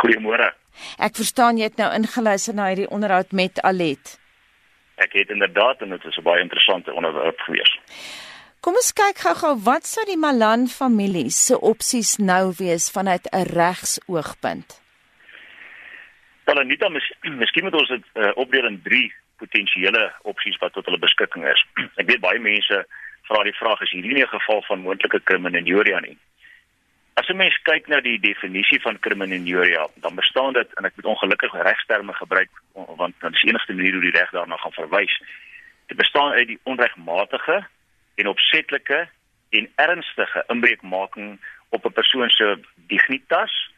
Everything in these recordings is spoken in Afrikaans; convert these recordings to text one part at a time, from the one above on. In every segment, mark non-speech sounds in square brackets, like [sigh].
Goeiemôre. Ek verstaan jy het nou ingeluister na hierdie onderhoud met Alet. Ek het inderdaad en dit is 'n baie interessante onderwerp gewees. Kom ons kyk gou-gou wat sou die Malan familie se opsies nou wees vanuit 'n regsoogpunt. Wel, Anita, mis, miskien moet ons dit uh, opdeel in 3 potensiële opsies wat tot hulle beskikking is. [clears throat] Ek weet baie mense vra die vraag is hierdie nie 'n geval van moontlike kriminologie nie. As 'n mens kyk na die definisie van kriminologie, dan bestaan dit en ek moet ongelukkig regsterme gebruik want dit is die enigste manier hoe die reg daarna gaan verwys. Dit bestaan uit die onregmatige en opsetlike en ernstige inbreukmaking op 'n persoon se dignitas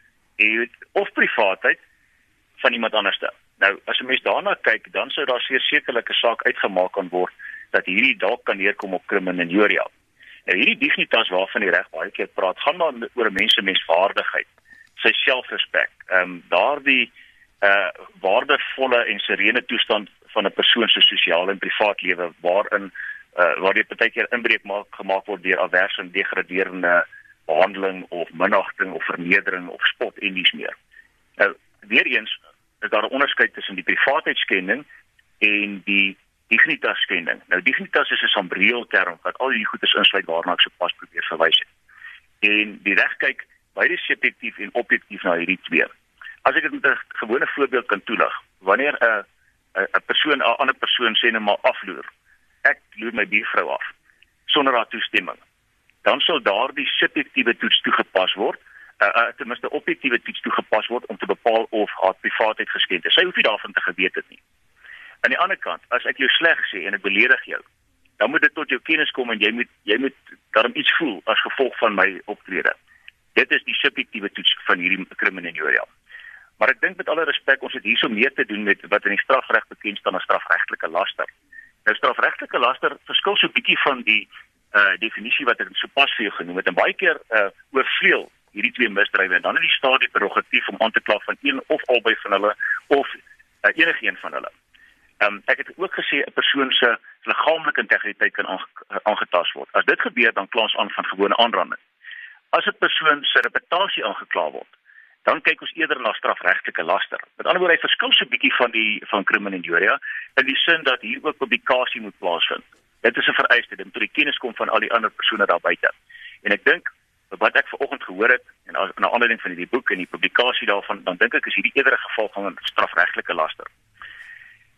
of privaatheid van iemand anderste. Nou, as 'n mens daarna kyk, dan sou daar sekerlik 'n saak uitgemaak kan word dat hierdie dalk kan neerkom op kriminologie. Nou hierdie dignitas waarvan die reg baie keer praat, gaan maar oor 'n mens se menswaardigheid, sy selfrespek. Ehm um, daardie uh waardevolle en serene toestand van 'n persoon se sosiale en privaat lewe waarin uh waar dit baie keer inbreuk maak gemaak word deur averse en degraderende behandeling of minagting of vernedering of spot en dies meer. Nou weer eens is daar 'n onderskeid tussen die privaatheidskending en die dignitas skending. Nou dignitas is 'n sambreel term wat al hierdie goedes insluit waarna ek sopas probeer verwys het. En die reg kyk beide subjektief en objektief na hierdie twee. As ek dit met 'n gewone voorbeeld kan toelig, wanneer 'n 'n persoon 'n ander persoon sê net maar afloer. Ek loer my buurvrou af sonder haar toestemming. Dan sal daardie subjektiewe toets toegepas word uh, uh, ten minste objektiewe toets toegepas word om te bepaal of haar privaatheid geskend is. Sy hoef nie daarvan te geweet het nie. Aan die ander kant, as ek jou sleg sê en ek beledig jou, dan moet dit tot jou kennis kom en jy moet jy moet daarom iets voel as gevolg van my optrede. Dit is die subjektiewe toets van hierdie kriminologie. Maar ek dink met alle respek ons het hierso meer te doen met wat in die strafreg bekend staan as strafregtelike laster. Nou strafregtelike laster verskil so bietjie van die uh definisie wat ek sopas vir jou genoem het en baie keer uh oorvleuel hierdie twee misdrywe en dan het die staat die prerogatief om aan te kla van een of albei van hulle of uh, enige een van hulle. Ehm um, ek het ook gesê 'n persoon se liggaamlike integriteit kan aangetast word. As dit gebeur dan kla ons aan van gewone aanranding. As 'n persoon se reputasie aangekla word, dan kyk ons eerder na strafregtelike laster. Met ander woorde, hy verskil so bietjie van die van kriminologie in die sin dat hier ook publikasie moet plaasvind. Dit is 'n vereiste tot die kennis kom van al die ander persone daar buite. En ek dink wat ek vanoggend gehoor het en as 'n aanleiding van hierdie boek en die publikasie daarvan, dan dink ek is hierdie eerder 'n geval van strafregtelike laster.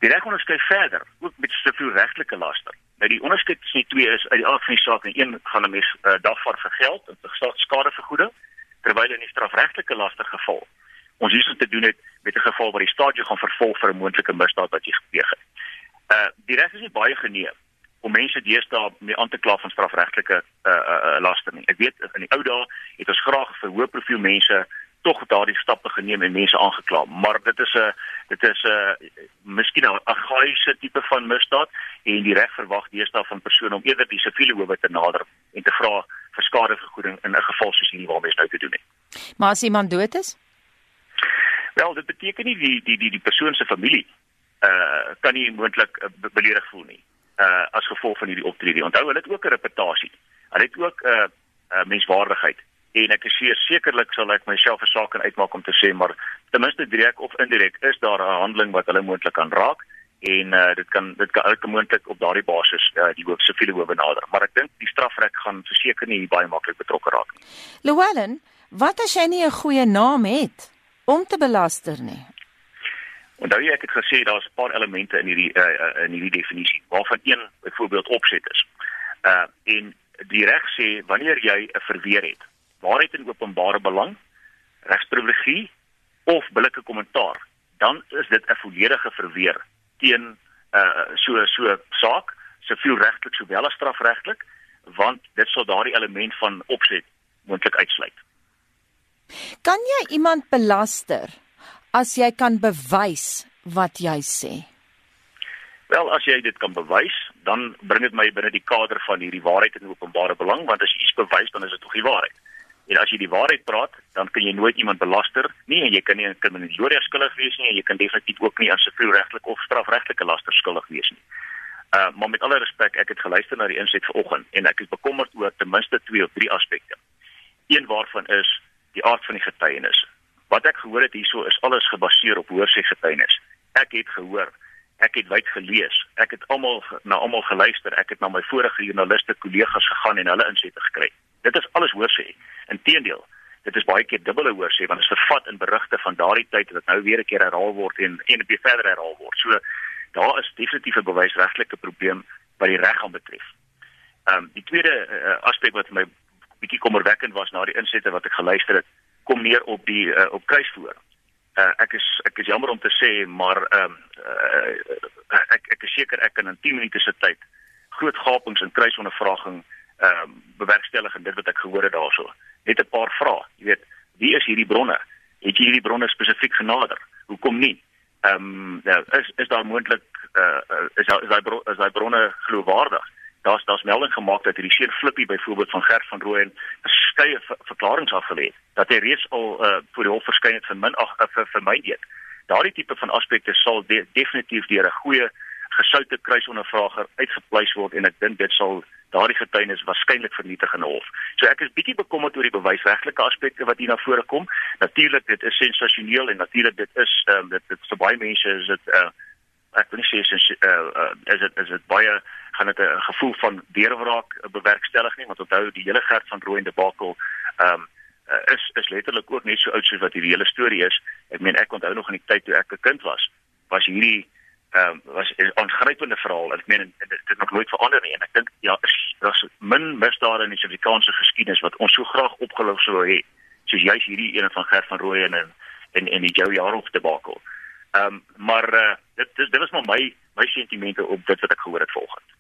Die reg onderskei verder, ook met soveel regtelike laster. Nou die onderskeid tussen die twee is uit die aard van die saak en een gaan 'n mens uh, dagvaar vir geld en skadevergoeding terwyl in die strafregtelike laster geval ons hier te doen het met 'n geval waar die staat jou gaan vervolg vir 'n moontlike misdaad wat jy gepleeg het. Uh die reg is nie baie geneem om mense deesdae mee aan te kla van strafregtelike uh, uh laster nie. Ek weet in die ou dae het ons graag vir hoë profiel mense tog daardie stappe geneem en mense aangekla, maar dit is 'n dit is 'n miskien 'n argaïese tipe van misdaad en die reg verwag deesdae van persone om eerder die siviele howe te nader en te vra vir skadevergoeding in 'n geval soos hierdie waarmee ons nou te doen het. Maar as iemand dood is? Wel, dit beteken nie die die die die persoon se familie uh kan nie moontlik uh, beledig voel nie uh as gevolg van hierdie optrede. Onthou, hulle het ook 'n reputasie. Hulle het ook 'n uh, uh, menswaardigheid. En ek is sekerlik sal ek myself 'n saak kan uitmaak om te sê maar ten minste direk of indirek is daar 'n handeling wat hulle moontlik kan raak en uh dit kan dit kan elke moontlik op daardie basis uh die hoof siviele hoof benader. Maar ek dink die strafrek gaan verseker nie baie maklik betrokke raak nie. Llewellyn, wat as jy nie 'n goeie naam het om te belaster nie? Onthou jy ek het gesê daar's 'n paar elemente in hierdie uh, in hierdie definisie waarvan een byvoorbeeld opset is. Uh en die reg sê wanneer jy 'n verweer het, waarheid en openbare belang, regsprivilegie of billike kommentaar, dan is dit 'n volledige verweer teen uh so so saak, siviel regtelik sowel as strafregtelik, want dit sal daardie element van opset moontlik uitsluit. Kan jy iemand belaster as jy kan bewys wat jy sê? Wel, as jy dit kan bewys, dan bring dit my binne die kader van hierdie waarheid en openbare belang, want as jy iets bewys, dan is dit tog die waarheid. En as jy die waarheid praat, dan kan jy nooit iemand belaster nie en jy kan nie 'n kriminele skuldig wees nie en jy kan definitief ook nie aan sivielregtelike of strafregtelike laster skuldig wees nie. Uh maar met alle respek, ek het geluister na die inset vanoggend en ek is bekommerd oor ten minste twee of drie aspekte. Een waarvan is die aard van die getuienis Wat ek gehoor het hierso is alles gebaseer op hoorsê getuienis. Ek het gehoor, ek het wyd gelees, ek het almal na almal geluister, ek het na my vorige joernaliste kollegas gegaan en hulle insette gekry. Dit is alles hoorsê. Inteendeel, dit is baie keer dubbele hoorsê want dit is vervat in berigte van daardie tyd wat nou weer 'n keer herhaal word en en weer verder herhaal word. So daar is definitief 'n bewysregtelike probleem wat die reg aanbetref. Ehm um, die tweede uh, aspek wat my bietjie kommerwekkend was na die insette wat ek geluister het, kom neer op die uh, op kruisvoer. Uh, ek is ek is jammer om te sê, maar ehm um, uh, ek ek is seker ek kan in 10 minute se tyd groot gapings in kruisondervraging ehm um, bewerkstellig en dit wat ek gehoor het daarso. Net 'n paar vrae. Jy weet, wie is hierdie bronne? Het jy hierdie bronne spesifiek genader? Hoekom nie? Ehm um, ja, is is daar moontlik uh, is daai is daai bronne geloofwaardig? daar's daar's melding gemaak dat hierdie seun Flippie byvoorbeeld van Gert van Rooyen verskeie verklaringe afgelê het dat hy reeds al uh, voor die hof verskyn het vir min ag uh, vir, vir my weet. Daardie tipe van aspekte sal de, definitief deur 'n goeie gesoute kruisondervrager uitgepleis word en ek dink dit sal daardie getuienis waarskynlik vernietig in 'n hof. So ek is bietjie bekommerd oor die bewysregtelike aspekte wat hier na vore kom. Natuurlik dit is sensasioneel en natuurlik dit is um, dit dit vir baie mense is dit uh, ek wil nie sê is uh, uh, is dit is dit baie gaan dit 'n gevoel van deurwraak bewerkstellig nie want onthou die hele gerd van Rooi en Debakel ehm um, is is letterlik ook net so oud soos wat hierdie hele storie is. Ek meen ek onthou nog in die tyd toe ek 'n kind was, was hierdie ehm um, was 'n aangrypende verhaal. Ek meen dit het nog nooit verander nie en ek dink ja, daar's min misdade in die Suid-Afrikaanse geskiedenis wat ons so graag opgelos sou hê soos juis hierdie een van Gert van Rooi en en en die Jou Jaarhof Debakel. Ehm um, maar uh, dit dis dit was maar my my sentimente op dit wat ek gehoor het volgens